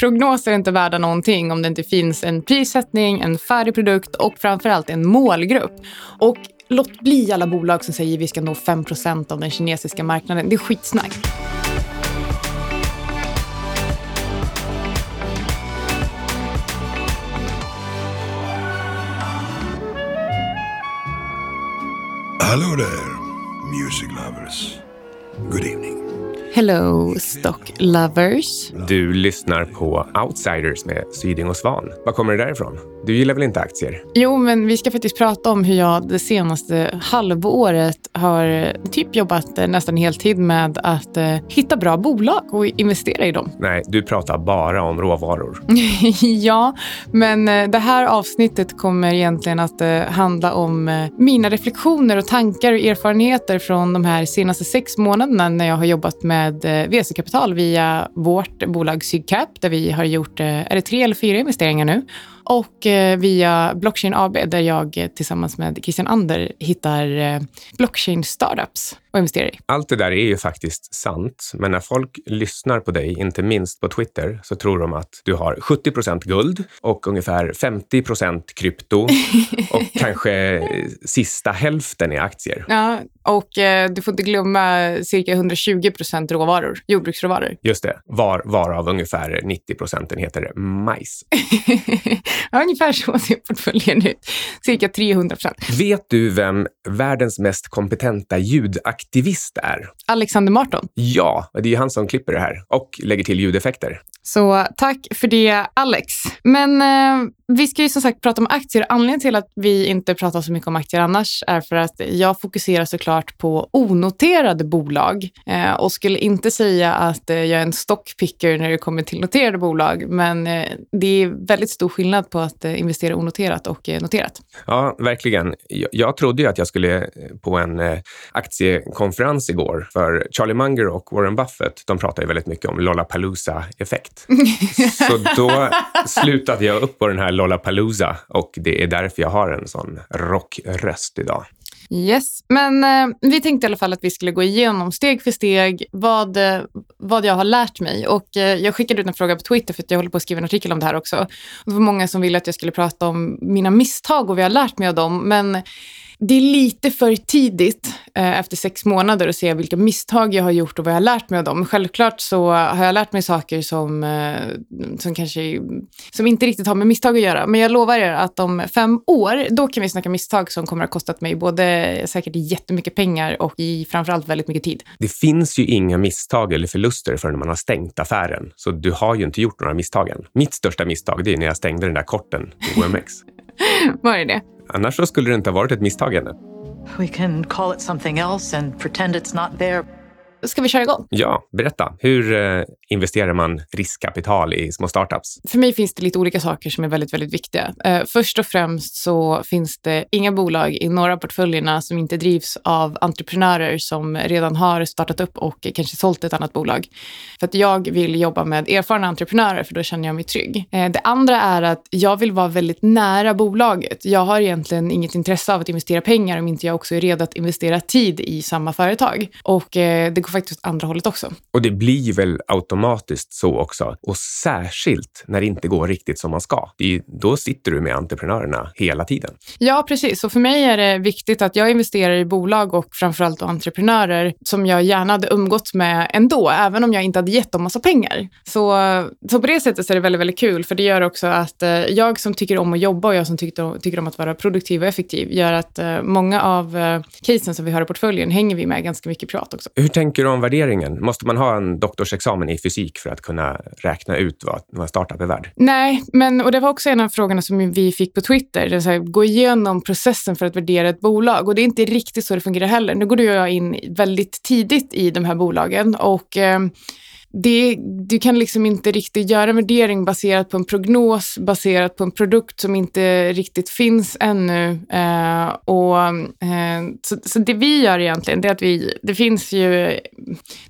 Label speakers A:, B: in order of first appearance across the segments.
A: Prognoser är inte värda någonting om det inte finns en prissättning, en färdig produkt och framförallt en målgrupp. Och låt bli alla bolag som säger att vi ska nå 5% av den kinesiska marknaden. Det är skitsnack.
B: Hello there, music lovers. Good evening.
A: Hello, stock lovers.
C: Du lyssnar på Outsiders med Syding och Svan. Var kommer det därifrån? Du gillar väl inte aktier?
A: Jo, men vi ska faktiskt prata om hur jag det senaste halvåret har typ jobbat nästan heltid med att uh, hitta bra bolag och investera i dem.
C: Nej, du pratar bara om råvaror.
A: ja, men uh, det här avsnittet kommer egentligen att handla om mina reflektioner och tankar och erfarenheter från de här senaste sex månaderna när jag har jobbat med VC-kapital via vårt bolag Sydcap där vi har gjort, är det tre eller fyra investeringar nu? Och eh, via Blockchain AB där jag eh, tillsammans med Christian Ander hittar eh, blockchain startups och investerar i.
C: Allt det där är ju faktiskt sant, men när folk lyssnar på dig, inte minst på Twitter, så tror de att du har 70 procent guld och ungefär 50 procent krypto och kanske sista hälften i aktier.
A: Ja, och eh, du får inte glömma cirka 120 procent råvaror, jordbruksråvaror.
C: Just det, var, varav ungefär 90 procentenheter majs.
A: ja, ungefär så ser portföljen ut. Cirka 300 procent.
C: Vet du vem världens mest kompetenta ljudaktivist är?
A: Alexander Marton.
C: Ja, det är ju han som klipper det här och lägger till ljudeffekter.
A: Så tack för det, Alex. Men eh, vi ska ju som sagt prata om aktier. Anledningen till att vi inte pratar så mycket om aktier annars är för att jag fokuserar såklart på onoterade bolag eh, och skulle inte säga att eh, jag är en stockpicker när det kommer till noterade bolag. Men eh, det är väldigt stor skillnad på att eh, investera onoterat och eh, noterat.
C: Ja, verkligen. Jag, jag trodde ju att jag skulle eh, på en eh, aktiekonferens igår för Charlie Munger och Warren Buffett. De pratar ju väldigt mycket om Lollapalooza-effekt. Så då slutade jag upp på den här Lollapalooza och det är därför jag har en sån rockröst idag.
A: Yes, men eh, vi tänkte i alla fall att vi skulle gå igenom steg för steg vad, eh, vad jag har lärt mig. Och eh, jag skickade ut en fråga på Twitter för att jag håller på att skriva en artikel om det här också. Och det var många som ville att jag skulle prata om mina misstag och vad jag har lärt mig av dem. Men det är lite för tidigt eh, efter sex månader att se vilka misstag jag har gjort och vad jag har lärt mig av dem. Självklart så har jag lärt mig saker som, eh, som kanske som inte riktigt har med misstag att göra. Men jag lovar er att om fem år, då kan vi snacka misstag som kommer att ha kostat mig både säkert jättemycket pengar och i framförallt väldigt mycket tid.
C: Det finns ju inga misstag eller förluster förrän man har stängt affären. Så du har ju inte gjort några misstag än. Mitt största misstag det är när jag stängde den där korten på OMX.
A: Vad är det?
C: Annars så skulle det inte ha varit ett misstag ännu.
D: We can call it something else and pretend it's not there.
A: Ska vi köra igång?
C: Ja, berätta. Hur eh, investerar man riskkapital i små startups?
A: För mig finns det lite olika saker som är väldigt, väldigt viktiga. Eh, först och främst så finns det inga bolag i några portföljerna som inte drivs av entreprenörer som redan har startat upp och kanske sålt ett annat bolag. För att jag vill jobba med erfarna entreprenörer för då känner jag mig trygg. Eh, det andra är att jag vill vara väldigt nära bolaget. Jag har egentligen inget intresse av att investera pengar om inte jag också är redo att investera tid i samma företag. Och det går faktiskt åt andra hållet också.
C: Och det blir väl automatiskt så också. Och särskilt när det inte går riktigt som man ska. Är, då sitter du med entreprenörerna hela tiden.
A: Ja, precis. Och för mig är det viktigt att jag investerar i bolag och framförallt entreprenörer som jag gärna hade umgått med ändå, även om jag inte hade gett dem massa pengar. Så, så på det sättet så är det väldigt, väldigt kul, för det gör också att eh, jag som tycker om att jobba och jag som tycker, tycker om att vara produktiv och effektiv gör att eh, många av eh, casen som vi har i portföljen hänger vi med ganska mycket privat också.
C: Hur tänker du om värderingen? Måste man ha en doktorsexamen i fysik för att kunna räkna ut vad, vad en startup är värd?
A: Nej, men och det var också en av frågorna som vi fick på Twitter. Det så här, gå igenom processen för att värdera ett bolag. Och det är inte riktigt så det fungerar heller. Nu går du och jag in väldigt tidigt i de här bolagen och eh, det, du kan liksom inte riktigt göra en värdering baserat på en prognos, baserat på en produkt som inte riktigt finns ännu. Eh, och, eh, så, så, det vi gör egentligen, det är att vi, det finns ju,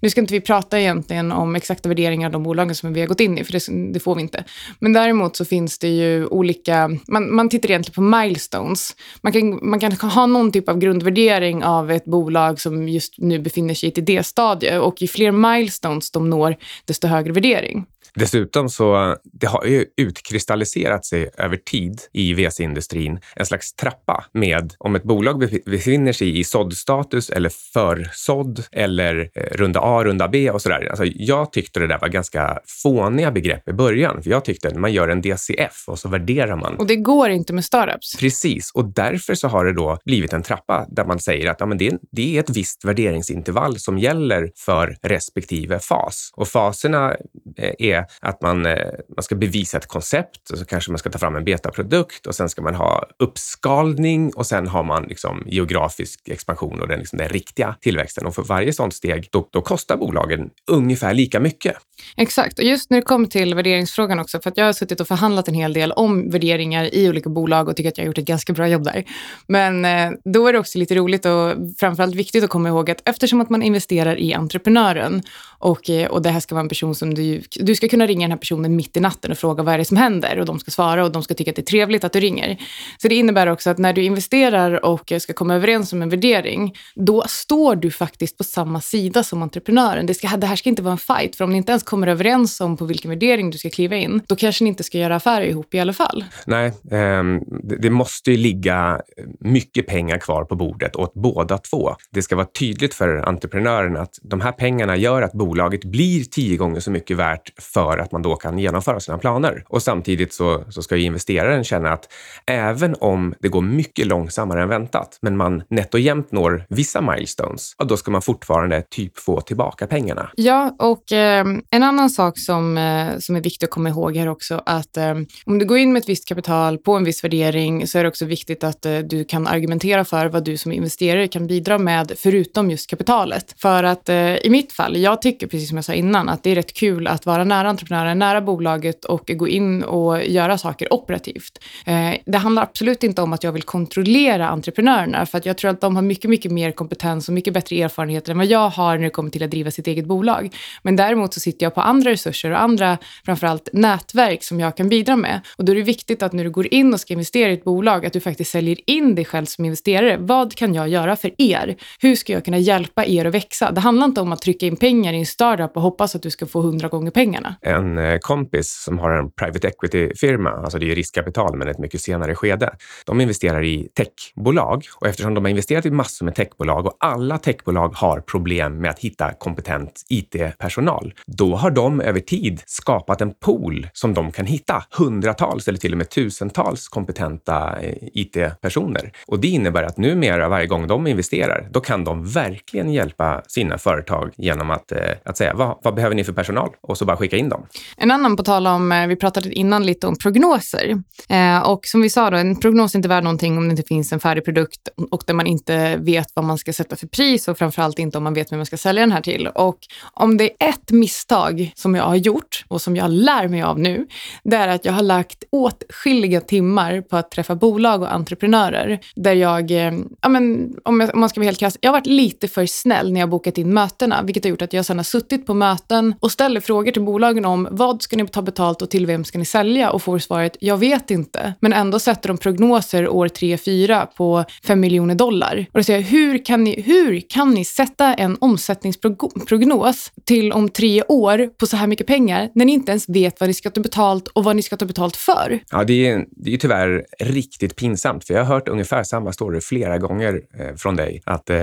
A: nu ska inte vi prata egentligen om exakta värderingar av de bolagen som vi har gått in i, för det, det får vi inte. Men däremot så finns det ju olika, man, man tittar egentligen på milestones. Man kan, man kan ha någon typ av grundvärdering av ett bolag som just nu befinner sig i ett idéstadie och ju fler milestones de når, desto högre värdering.
C: Dessutom så det har ju utkristalliserat sig över tid i VC-industrin en slags trappa med om ett bolag befinner sig i såddstatus eller försådd eller eh, runda A, runda B och sådär. Alltså, jag tyckte det där var ganska fåniga begrepp i början, för jag tyckte att man gör en DCF och så värderar man.
A: Och det går inte med startups.
C: Precis, och därför så har det då blivit en trappa där man säger att ja, men det, det är ett visst värderingsintervall som gäller för respektive fas. Och faserna eh, är att man, eh, man ska bevisa ett koncept och så kanske man ska ta fram en betaprodukt och sen ska man ha uppskalning och sen har man liksom geografisk expansion och den, liksom den riktiga tillväxten. Och för varje sånt steg, då, då kostar bolagen ungefär lika mycket.
A: Exakt, och just när det kommer till värderingsfrågan också, för att jag har suttit och förhandlat en hel del om värderingar i olika bolag och tycker att jag har gjort ett ganska bra jobb där. Men eh, då är det också lite roligt och framförallt viktigt att komma ihåg att eftersom att man investerar i entreprenören och, eh, och det här ska vara en person som du, du ska kunna ringa den här personen mitt i natten och fråga vad är det som händer och de ska svara och de ska tycka att det är trevligt att du ringer. Så det innebär också att när du investerar och ska komma överens om en värdering, då står du faktiskt på samma sida som entreprenören. Det, ska, det här ska inte vara en fight, för om ni inte ens kommer överens om på vilken värdering du ska kliva in, då kanske ni inte ska göra affärer ihop i alla fall.
C: Nej, ehm, det, det måste ju ligga mycket pengar kvar på bordet åt båda två. Det ska vara tydligt för entreprenören att de här pengarna gör att bolaget blir tio gånger så mycket värt för att man då kan genomföra sina planer. Och samtidigt så, så ska ju investeraren känna att även om det går mycket långsammare än väntat, men man nätt och jämnt når vissa milestones, ja, då ska man fortfarande typ få tillbaka pengarna.
A: Ja, och eh, en annan sak som, eh, som är viktig att komma ihåg här också, att eh, om du går in med ett visst kapital på en viss värdering så är det också viktigt att eh, du kan argumentera för vad du som investerare kan bidra med förutom just kapitalet. För att eh, i mitt fall, jag tycker precis som jag sa innan att det är rätt kul att vara nära entreprenören, nära bolaget och gå in och göra saker operativt. Eh, det handlar absolut inte om att jag vill kontrollera entreprenörerna för att jag tror att de har mycket, mycket mer kompetens och mycket bättre erfarenheter än vad jag har när det kommer till att driva sitt eget bolag. Men däremot så sitter jag på andra resurser och andra, framförallt nätverk som jag kan bidra med. Och då är det viktigt att när du går in och ska investera i ett bolag, att du faktiskt säljer in dig själv som investerare. Vad kan jag göra för er? Hur ska jag kunna hjälpa er att växa? Det handlar inte om att trycka in pengar i en startup och hoppas att du ska få hundra gånger pengarna.
C: En eh, kompis som har en private equity-firma, alltså det är riskkapital men ett mycket senare skede, de investerar i techbolag och eftersom de har investerat i massor med techbolag och alla techbolag har problem med att hitta kompetent IT-personal, då har de över tid skapat en pool som de kan hitta hundratals eller till och med tusentals kompetenta eh, IT-personer. Och det innebär att numera varje gång de investerar, då kan de verkligen hjälpa sina företag genom att, eh, att säga vad, vad behöver ni för personal? Och så bara skicka in dem.
A: En annan på tal om, eh, vi pratade innan lite om prognoser. Eh, och som vi sa då, en prognos är inte värd någonting om det inte finns en färdig produkt och där man inte vet vad man ska sätta för pris och framförallt inte om man vet vem man ska sälja den här till. Och om det är ett misstag som jag har gjort och som jag lär mig av nu, det är att jag har lagt åtskilliga timmar på att träffa bolag och entreprenörer där jag, eh, ja men om, jag, om man ska vara helt krass, jag har varit lite för snäll när jag bokat in mötena, vilket har gjort att jag sedan har suttit på möten och ställer frågor till frågan om vad ska ni ta betalt och till vem ska ni sälja och får svaret jag vet inte. Men ändå sätter de prognoser år 3-4 på 5 miljoner dollar. Och då säger jag, hur kan ni, hur kan ni sätta en omsättningsprognos till om tre år på så här mycket pengar när ni inte ens vet vad ni ska ta betalt och vad ni ska ta betalt för?
C: Ja, det är, det är tyvärr riktigt pinsamt, för jag har hört ungefär samma story flera gånger eh, från dig. Att, eh,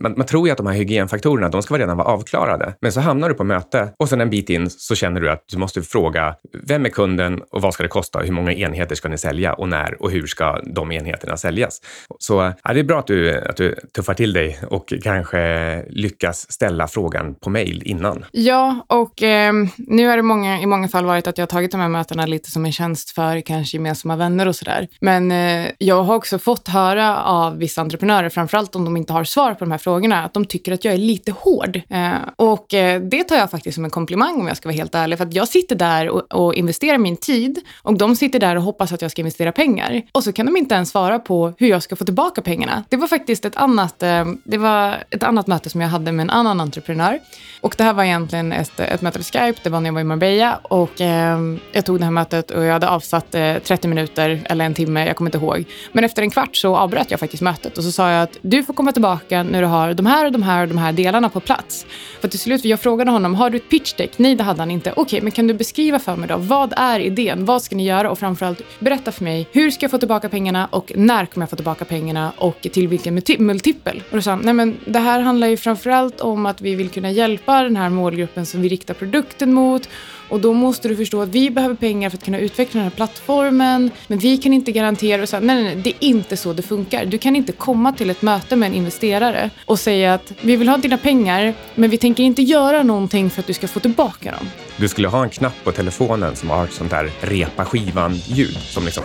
C: man, man, tror ju att de här hygienfaktorerna, de ska redan vara avklarade. Men så hamnar du på möte och sen en bit in så känner känner du att du måste fråga vem är kunden och vad ska det kosta? Hur många enheter ska ni sälja och när och hur ska de enheterna säljas? Så ja, det är bra att du, att du tuffar till dig och kanske lyckas ställa frågan på mejl innan.
A: Ja, och eh, nu har det många, i många fall varit att jag har tagit de här mötena lite som en tjänst för kanske gemensamma vänner och sådär. Men eh, jag har också fått höra av vissa entreprenörer, framförallt om de inte har svar på de här frågorna, att de tycker att jag är lite hård. Eh, och eh, det tar jag faktiskt som en komplimang om jag ska vara helt ärlig. För att jag sitter där och, och investerar min tid och de sitter där och hoppas att jag ska investera pengar. Och så kan de inte ens svara på hur jag ska få tillbaka pengarna. Det var faktiskt ett annat, eh, det var ett annat möte som jag hade med en annan entreprenör. Och det här var egentligen ett, ett möte på Skype, det var när jag var i Marbella. Och eh, jag tog det här mötet och jag hade avsatt eh, 30 minuter eller en timme, jag kommer inte ihåg. Men efter en kvart så avbröt jag faktiskt mötet och så sa jag att du får komma tillbaka när du har de här och de här och de här delarna på plats. För till slut, jag frågade honom, har du ett pitch deck? Nej, det hade han inte inte, okej, okay, men kan du beskriva för mig då, vad är idén? Vad ska ni göra? Och framförallt, berätta för mig, hur ska jag få tillbaka pengarna och när kommer jag få tillbaka pengarna och till vilken multipel? Och då sa han, nej men det här handlar ju framförallt om att vi vill kunna hjälpa den här målgruppen som vi riktar produkten mot och då måste du förstå att vi behöver pengar för att kunna utveckla den här plattformen. Men vi kan inte garantera. Så, nej, nej, nej, det är inte så det funkar. Du kan inte komma till ett möte med en investerare och säga att vi vill ha dina pengar, men vi tänker inte göra någonting för att du ska få tillbaka dem.
C: Du skulle ha en knapp på telefonen som har ett sånt där repa skivan-ljud som liksom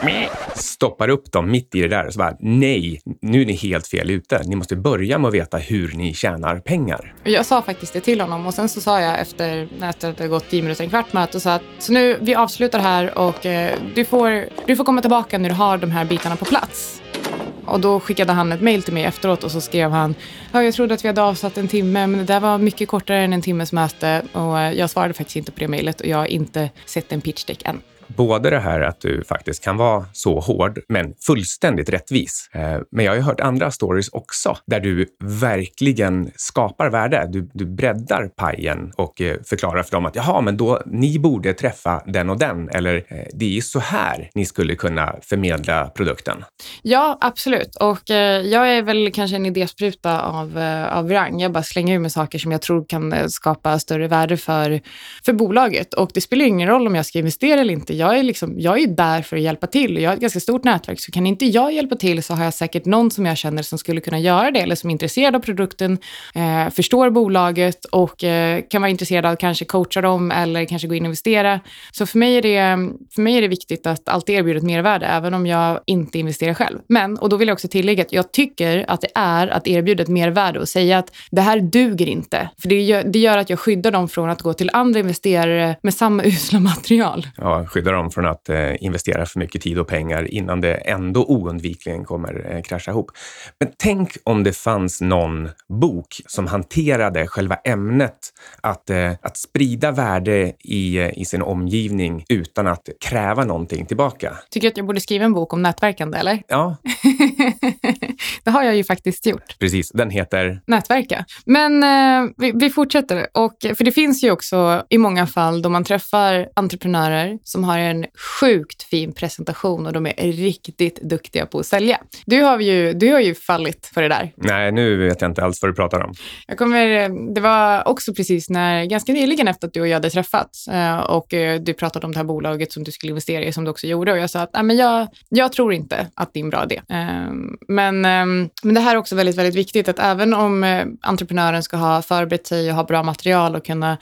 C: stoppar upp dem mitt i det där. Och Så bara, nej, nu är ni helt fel ute. Ni måste börja med att veta hur ni tjänar pengar.
A: Jag sa faktiskt det till honom och sen så sa jag efter att det hade gått tio minuter, en kvart möte och sa att så nu, vi avslutar här och eh, du, får, du får komma tillbaka när du har de här bitarna på plats. Och då skickade han ett mejl till mig efteråt och så skrev han ja, jag trodde att vi hade avsatt en timme men det där var mycket kortare än en timmes möte. Och eh, jag svarade faktiskt inte på det mejlet och jag har inte sett en pitch deck än
C: både det här att du faktiskt kan vara så hård, men fullständigt rättvis. Eh, men jag har ju hört andra stories också där du verkligen skapar värde. Du, du breddar pajen och eh, förklarar för dem att jaha, men då ni borde träffa den och den eller eh, det är så här ni skulle kunna förmedla produkten.
A: Ja, absolut. Och jag är väl kanske en idéspruta av, av rang. Jag bara slänger ur mig saker som jag tror kan skapa större värde för, för bolaget. Och det spelar ingen roll om jag ska investera eller inte jag är, liksom, jag är där för att hjälpa till. Jag har ett ganska stort nätverk, så kan inte jag hjälpa till så har jag säkert någon som jag känner som skulle kunna göra det, eller som är intresserad av produkten, eh, förstår bolaget och eh, kan vara intresserad av att kanske coacha dem eller kanske gå in och investera. Så för mig är det, för mig är det viktigt att alltid erbjuda ett mervärde, även om jag inte investerar själv. Men, och då vill jag också tillägga att jag tycker att det är att erbjuda ett mervärde och säga att det här duger inte. För det gör, det gör att jag skyddar dem från att gå till andra investerare med samma usla material.
C: Ja, skydda dem från att eh, investera för mycket tid och pengar innan det ändå oundvikligen kommer eh, krascha ihop. Men tänk om det fanns någon bok som hanterade själva ämnet att, eh, att sprida värde i, i sin omgivning utan att kräva någonting tillbaka.
A: Tycker du att jag borde skriva en bok om nätverkande, eller?
C: Ja.
A: det har jag ju faktiskt gjort.
C: Precis, den heter?
A: Nätverka. Men eh, vi, vi, fortsätter. Och, för det finns ju också i många fall då man träffar entreprenörer som har en sjukt fin presentation och de är riktigt duktiga på att sälja. Du har ju, du har ju fallit för det där.
C: Nej, nu vet jag inte alls vad du pratar om.
A: Jag kommer, det var också precis när, ganska nyligen efter att du och jag hade träffats eh, och eh, du pratade om det här bolaget som du skulle investera i som du också gjorde och jag sa att Nej, men jag, jag tror inte att det är en bra idé. Ehm, men, ehm, men det här är också väldigt, väldigt viktigt att även om eh, entreprenören ska ha förberett sig och ha bra material och kunna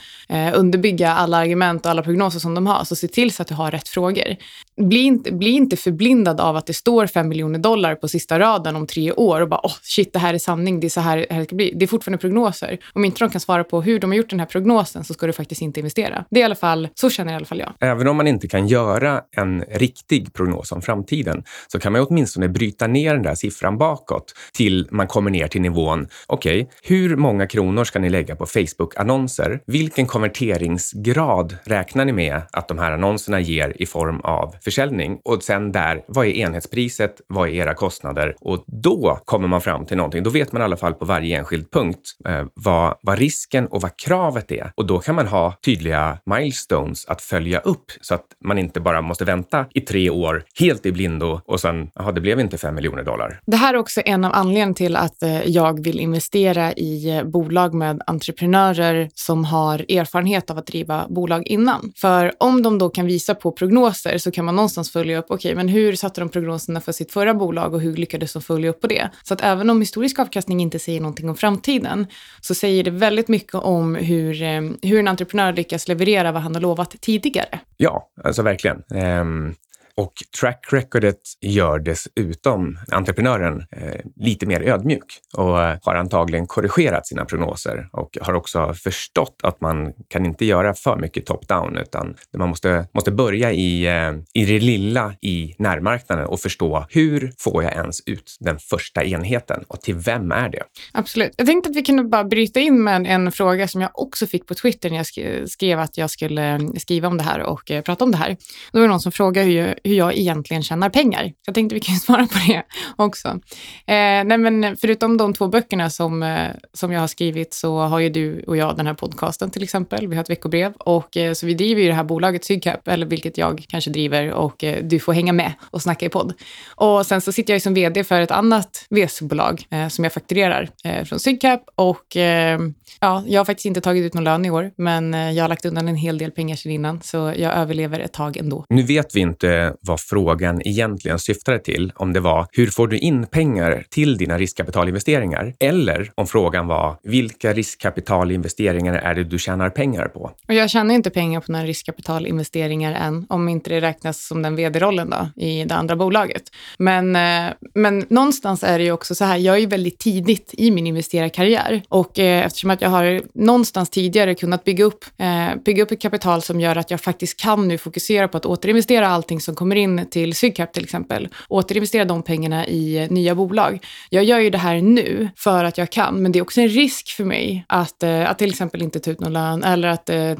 A: underbygga alla argument och alla prognoser som de har, så se till så att du har rätt frågor. Bli inte, bli inte förblindad av att det står 5 miljoner dollar på sista raden om tre år och bara oh, shit, det här är sanning, det är så här, det ska bli. Det är fortfarande prognoser. Om inte de kan svara på hur de har gjort den här prognosen så ska du faktiskt inte investera. Det är i alla fall, så känner i alla fall jag.
C: Även om man inte kan göra en riktig prognos om framtiden så kan man åtminstone bryta ner den där siffran bakåt till man kommer ner till nivån, okej, okay, hur många kronor ska ni lägga på Facebook-annonser? Vilken konverteringsgrad räknar ni med att de här annonserna ger i form av försäljning och sen där, vad är enhetspriset? Vad är era kostnader? Och då kommer man fram till någonting. Då vet man i alla fall på varje enskild punkt eh, vad, vad risken och vad kravet är. Och då kan man ha tydliga milestones att följa upp så att man inte bara måste vänta i tre år helt i blindo och sen, jaha, det blev inte fem miljoner dollar.
A: Det här är också en av anledningarna till att eh, jag vill investera i eh, bolag med entreprenörer som har erfarenhet av att driva bolag innan. För om de då kan visa på prognoser så kan man någonstans följa upp, okej, okay, men hur satte de prognoserna för sitt förra bolag och hur lyckades de följa upp på det? Så att även om historisk avkastning inte säger någonting om framtiden så säger det väldigt mycket om hur, eh, hur en entreprenör lyckas leverera vad han har lovat tidigare.
C: Ja, alltså verkligen. Um, och track recordet gör dessutom entreprenören eh, lite mer ödmjuk och eh, har antagligen korrigerat sina prognoser och har också förstått att man kan inte göra för mycket top-down utan man måste, måste börja i, eh, i det lilla i närmarknaden och förstå hur får jag ens ut den första enheten och till vem är det?
A: Absolut. Jag tänkte att vi kunde bara bryta in med en fråga som jag också fick på Twitter när jag skrev att jag skulle eh, skriva om det här och eh, prata om det här. Då var det någon som frågade hur hur jag egentligen tjänar pengar. Jag tänkte vi kan svara på det också. Eh, nej men förutom de två böckerna som, eh, som jag har skrivit så har ju du och jag den här podcasten till exempel. Vi har ett veckobrev och eh, så vi driver ju det här bolaget Sydcap, eller vilket jag kanske driver och eh, du får hänga med och snacka i podd. Och sen så sitter jag ju som vd för ett annat VC-bolag eh, som jag fakturerar eh, från Sydcap och eh, ja, jag har faktiskt inte tagit ut någon lön i år, men eh, jag har lagt undan en hel del pengar sedan innan, så jag överlever ett tag ändå.
C: Nu vet vi inte vad frågan egentligen syftade till, om det var hur får du in pengar till dina riskkapitalinvesteringar? Eller om frågan var vilka riskkapitalinvesteringar är det du tjänar pengar på?
A: Och jag tjänar inte pengar på några riskkapitalinvesteringar än, om inte det räknas som den vd-rollen då, i det andra bolaget. Men, eh, men någonstans är det ju också så här, jag är ju väldigt tidigt i min investerarkarriär och eh, eftersom att jag har någonstans tidigare kunnat bygga upp, eh, bygga upp ett kapital som gör att jag faktiskt kan nu fokusera på att återinvestera allting som kommer in till Sydcap till exempel. Återinvestera de pengarna i nya bolag. Jag gör ju det här nu för att jag kan, men det är också en risk för mig att, eh, att till exempel inte ta ut någon lön eller att, eh,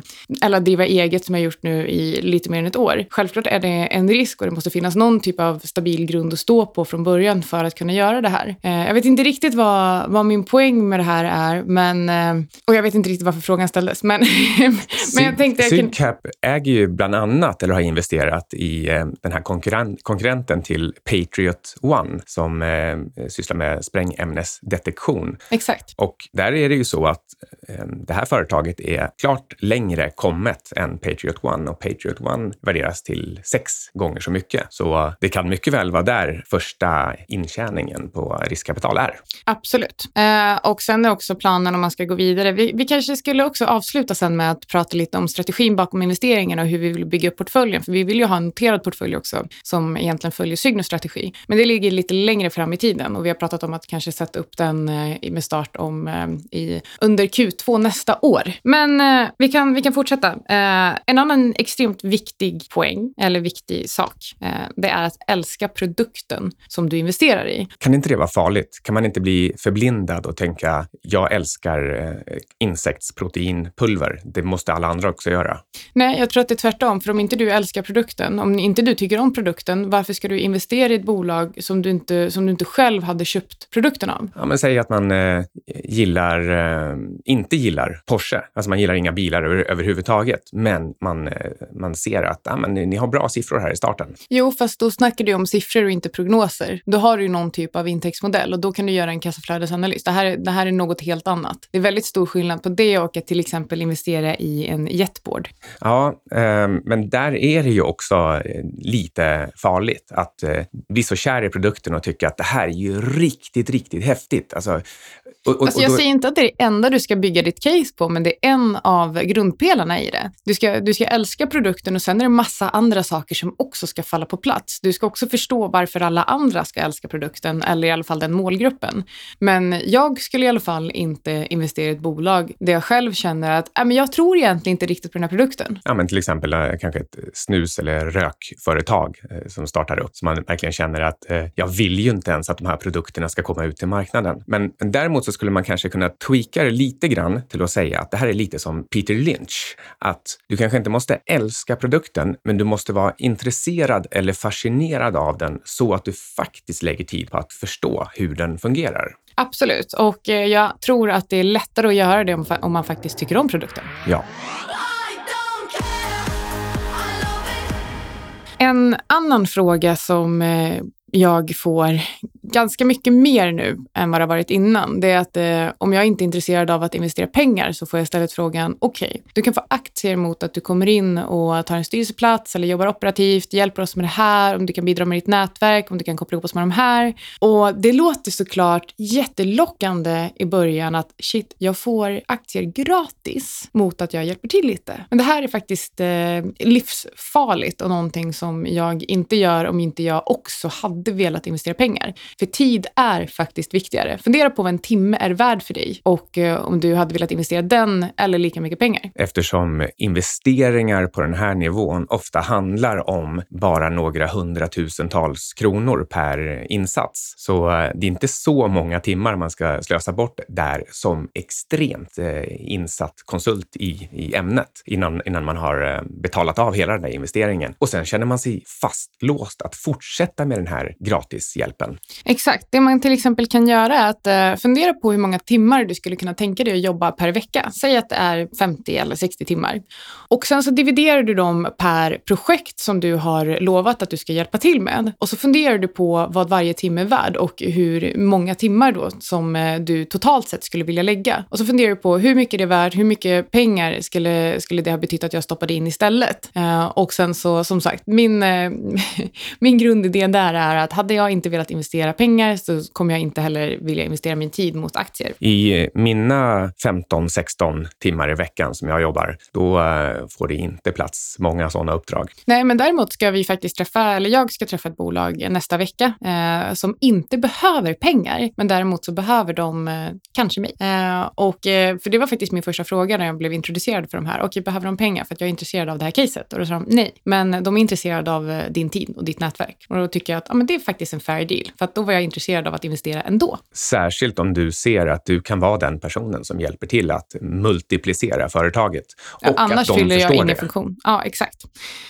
A: eller att driva eget som jag gjort nu i lite mer än ett år. Självklart är det en risk och det måste finnas någon typ av stabil grund att stå på från början för att kunna göra det här. Eh, jag vet inte riktigt vad, vad min poäng med det här är, men, och jag vet inte riktigt varför frågan ställdes, men, men jag tänkte... Jag kan...
C: Sydcap äger ju bland annat, eller har investerat i eh, den här konkurren konkurrenten till Patriot One som eh, sysslar med sprängämnesdetektion.
A: Exakt.
C: Och där är det ju så att eh, det här företaget är klart längre kommet än Patriot One och Patriot One värderas till sex gånger så mycket. Så det kan mycket väl vara där första intjäningen på riskkapital är.
A: Absolut. Eh, och sen är också planen om man ska gå vidare. Vi, vi kanske skulle också avsluta sen med att prata lite om strategin bakom investeringarna och hur vi vill bygga upp portföljen. För vi vill ju ha en noterad portfölj också som egentligen följer Sygnus strategi. Men det ligger lite längre fram i tiden och vi har pratat om att kanske sätta upp den eh, med start om, eh, i, under Q2 nästa år. Men eh, vi, kan, vi kan fortsätta. En annan extremt viktig poäng, eller viktig sak, det är att älska produkten som du investerar i.
C: Kan inte det vara farligt? Kan man inte bli förblindad och tänka jag älskar insektsproteinpulver. Det måste alla andra också göra.
A: Nej, jag tror att det är tvärtom. För om inte du älskar produkten, om inte du tycker om produkten, varför ska du investera i ett bolag som du inte, som du inte själv hade köpt produkten av?
C: Ja, men säg att man eh, gillar, eh, inte gillar Porsche. Alltså man gillar inga bilar över, överhuvudtaget. Men man, eh, man ser att ah, men ni har bra siffror här i starten.
A: Jo, fast då snackar du om siffror och inte prognoser. Då har du ju någon typ av intäktsmodell och då kan du göra en kassaflödesanalys. Det här, är- det här är något helt annat. Det är väldigt stor skillnad på det och att till exempel investera i en jetboard.
C: Ja, eh, men där är det ju också eh, lite farligt att eh, bli så kär i produkten och tycka att det här är ju riktigt, riktigt häftigt. Alltså, och, och,
A: Alltså jag
C: då-
A: säger inte att det är det enda du ska bygga ditt case på, men det är en av grundpelarna i det. Du ska, du ska älska produkten och sen är det massa andra saker som också ska falla på plats. Du ska också förstå varför alla andra ska älska produkten, eller i alla fall den målgruppen. Men jag skulle i alla fall inte investera i ett bolag där jag själv känner att äh, men jag tror egentligen inte riktigt på den här produkten.
C: Ja, men till exempel eh, kanske ett snus eller rökföretag eh, som startar upp. Så man verkligen känner att eh, jag vill ju inte ens att de här produkterna ska komma ut till marknaden. Men, men däremot så skulle man kanske kunna tweaka det lite grann till att säga att det här är lite som Peter Lynch. Att du kanske inte måste älska produkten, men du måste vara intresserad eller fascinerad av den så att du faktiskt lägger tid på att förstå hur den fungerar.
A: Absolut, och eh, jag tror att det är lättare att göra det om, om man faktiskt tycker om produkten.
C: Ja.
A: En annan fråga som eh, jag får ganska mycket mer nu än vad det har varit innan, det är att eh, om jag inte är intresserad av att investera pengar så får jag istället frågan, okej, du kan få aktier mot att du kommer in och tar en styrelseplats eller jobbar operativt, hjälper oss med det här, om du kan bidra med ditt nätverk, om du kan koppla ihop oss med de här. Och det låter såklart jättelockande i början att shit, jag får aktier gratis mot att jag hjälper till lite. Men det här är faktiskt eh, livsfarligt och någonting som jag inte gör om inte jag också hade velat investera pengar. För tid är faktiskt viktigare. Fundera på vad en timme är värd för dig och eh, om du hade velat investera den eller lika mycket pengar.
C: Eftersom investeringar på den här nivån ofta handlar om bara några hundratusentals kronor per insats. Så eh, det är inte så många timmar man ska slösa bort där som extremt eh, insatt konsult i, i ämnet innan, innan man har eh, betalat av hela den där investeringen. Och sen känner man sig fastlåst att fortsätta med den här gratishjälpen.
A: Exakt. Det man till exempel kan göra är att eh, fundera på hur många timmar du skulle kunna tänka dig att jobba per vecka. Säg att det är 50 eller 60 timmar. Och sen så dividerar du dem per projekt som du har lovat att du ska hjälpa till med. Och så funderar du på vad varje timme är värd och hur många timmar då som eh, du totalt sett skulle vilja lägga. Och så funderar du på hur mycket det är värt, hur mycket pengar skulle, skulle det ha betytt att jag stoppade in istället. Eh, och sen så, som sagt, min, min grundidé där är att hade jag inte velat investera pengar så kommer jag inte heller vilja investera min tid mot aktier.
C: I mina 15-16 timmar i veckan som jag jobbar, då eh, får det inte plats många sådana uppdrag.
A: Nej, men däremot ska vi faktiskt träffa, eller jag ska träffa ett bolag nästa vecka eh, som inte behöver pengar, men däremot så behöver de eh, kanske mig. Eh, och, eh, för det var faktiskt min första fråga när jag blev introducerad för de här. Och behöver de pengar för att jag är intresserad av det här caset? Och då sa de nej, men de är intresserade av eh, din tid och ditt nätverk. Och då tycker jag att ja, men det är faktiskt en fair deal, för att då var jag intresserad av att investera ändå.
C: Särskilt om du ser att du kan vara den personen som hjälper till att multiplicera företaget. Och
A: ja, annars
C: att de
A: fyller jag ingen
C: det.
A: funktion. Ja, exakt.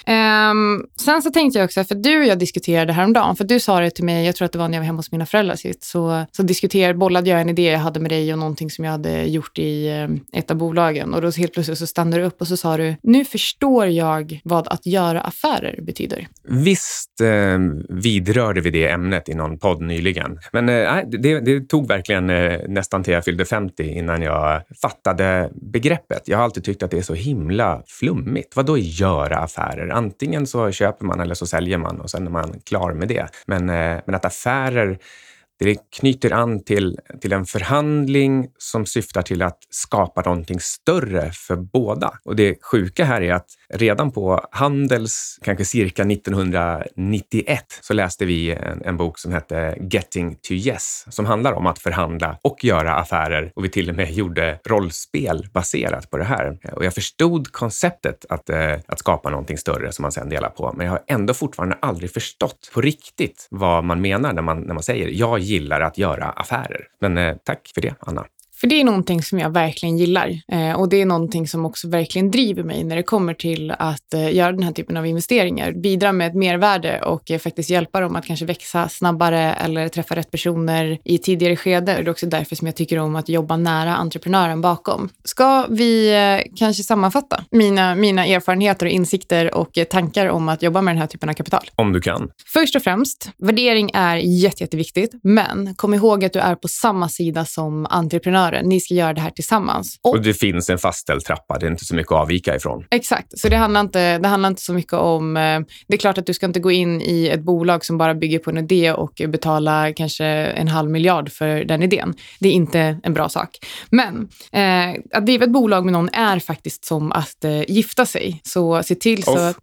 A: Um, sen så tänkte jag också, för du och jag diskuterade häromdagen, för du sa det till mig, jag tror att det var när jag var hemma hos mina föräldrar sist, så, så diskuterade, bollade jag en idé jag hade med dig och någonting som jag hade gjort i um, ett av bolagen. Och då helt plötsligt så stannade du upp och så sa du, nu förstår jag vad att göra affärer betyder.
C: Visst eh, vidrörde vi det ämnet i någon podd nyligen. Men eh, det, det, tog verkligen eh, nästan till jag fyllde 50 innan jag fattade begreppet. Jag har alltid tyckt att det är så himla flummigt. Vad då göra affärer? Antingen så köper man eller så säljer man och sen är man klar med det. Men, eh, men att affärer det knyter an till, till en förhandling som syftar till att skapa någonting större för båda. Och det sjuka här är att redan på Handels, kanske cirka 1991, så läste vi en, en bok som hette Getting to Yes, som handlar om att förhandla och göra affärer. Och vi till och med gjorde rollspel baserat på det här. Och jag förstod konceptet att, eh, att skapa någonting större som man sen delar på, men jag har ändå fortfarande aldrig förstått på riktigt vad man menar när man, när man säger jag gillar att göra affärer. Men eh, tack för det, Anna.
A: För det är någonting som jag verkligen gillar eh, och det är någonting som också verkligen driver mig när det kommer till att eh, göra den här typen av investeringar. Bidra med ett mervärde och eh, faktiskt hjälpa dem att kanske växa snabbare eller träffa rätt personer i tidigare skede. Det är också därför som jag tycker om att jobba nära entreprenören bakom. Ska vi eh, kanske sammanfatta mina, mina erfarenheter och insikter och eh, tankar om att jobba med den här typen av kapital?
C: Om du kan.
A: Först och främst, värdering är jätte, jätteviktigt, men kom ihåg att du är på samma sida som entreprenör entreprenören. Ni ska göra det här tillsammans.
C: Och, och det finns en fastställd trappa. Det är inte så mycket att avvika ifrån.
A: Exakt. Så det handlar inte, det handlar inte så mycket om... Eh, det är klart att du ska inte gå in i ett bolag som bara bygger på en idé och betala kanske en halv miljard för den idén. Det är inte en bra sak. Men eh, att driva ett bolag med någon är faktiskt som att eh, gifta sig. Så se till så, att,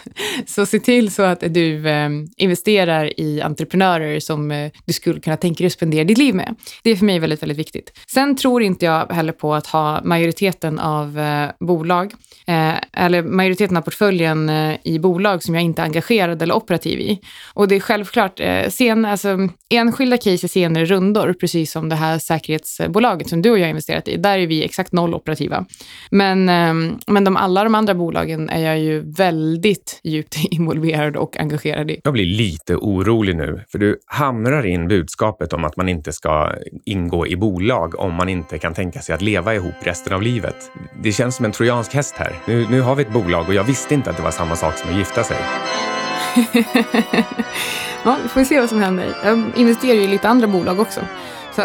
A: så, se till så att du eh, investerar i entreprenörer som eh, du skulle kunna tänka dig att spendera ditt liv med. Det är för mig väldigt, väldigt viktigt. Sen Sen tror inte jag heller på att ha majoriteten av eh, bolag, eh, eller majoriteten av portföljen eh, i bolag som jag inte är engagerad eller operativ i. Och det är självklart, eh, sen, alltså, enskilda case i senare rundor, precis som det här säkerhetsbolaget som du och jag har investerat i, där är vi exakt noll operativa. Men, eh, men de, alla de andra bolagen är jag ju väldigt djupt involverad och engagerad i.
C: Jag blir lite orolig nu, för du hamrar in budskapet om att man inte ska ingå i bolag om man inte kan tänka sig att leva ihop resten av livet. Det känns som en trojansk häst här. Nu, nu har vi ett bolag och jag visste inte att det var samma sak som att gifta sig.
A: ja, vi får se vad som händer. Jag investerar ju i lite andra bolag också. Så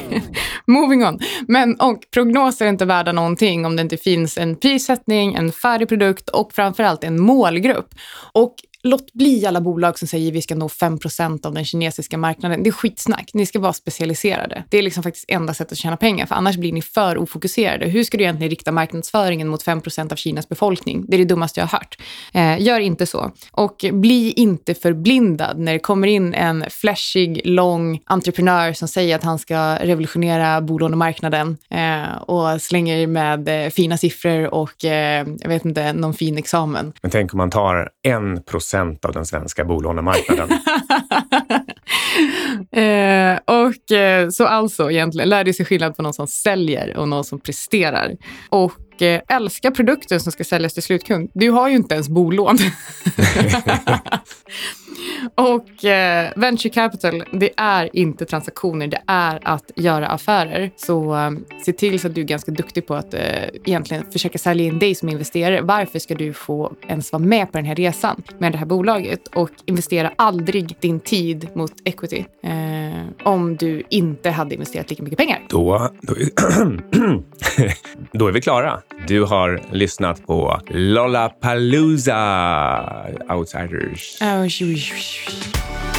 A: moving on. Men och prognoser är inte värda någonting om det inte finns en prissättning, en färdig produkt och framförallt en målgrupp. Och låt bli alla bolag som säger vi ska nå 5% av den kinesiska marknaden. Det är skitsnack. Ni ska vara specialiserade. Det är liksom faktiskt enda sättet att tjäna pengar, för annars blir ni för ofokuserade. Hur ska du egentligen rikta marknadsföringen mot 5% av Kinas befolkning? Det är det dummaste jag har hört. Eh, gör inte så. Och bli inte förblindad när det kommer in en flashig, lång entreprenör som säger att han ska revolutionera bolånemarknaden eh, och slänger med eh, fina siffror och eh, jag vet inte, någon fin examen.
C: Men tänk om man tar en procent av den svenska bolånemarknaden.
A: eh, och eh, så alltså egentligen, lär dig sig skillnad på någon som säljer och någon som presterar. Och eh, älska produkten som ska säljas till slutkund. Du har ju inte ens bolån. Och eh, venture capital, det är inte transaktioner, det är att göra affärer. Så eh, se till så att du är ganska duktig på att eh, egentligen försöka sälja in dig som investerare. Varför ska du få ens vara med på den här resan med det här bolaget? Och investera aldrig din tid mot equity eh, om du inte hade investerat lika mycket pengar.
C: Då, då, då är vi klara. Du har lyssnat på Lollapalooza Outsiders.
A: Oh, suis.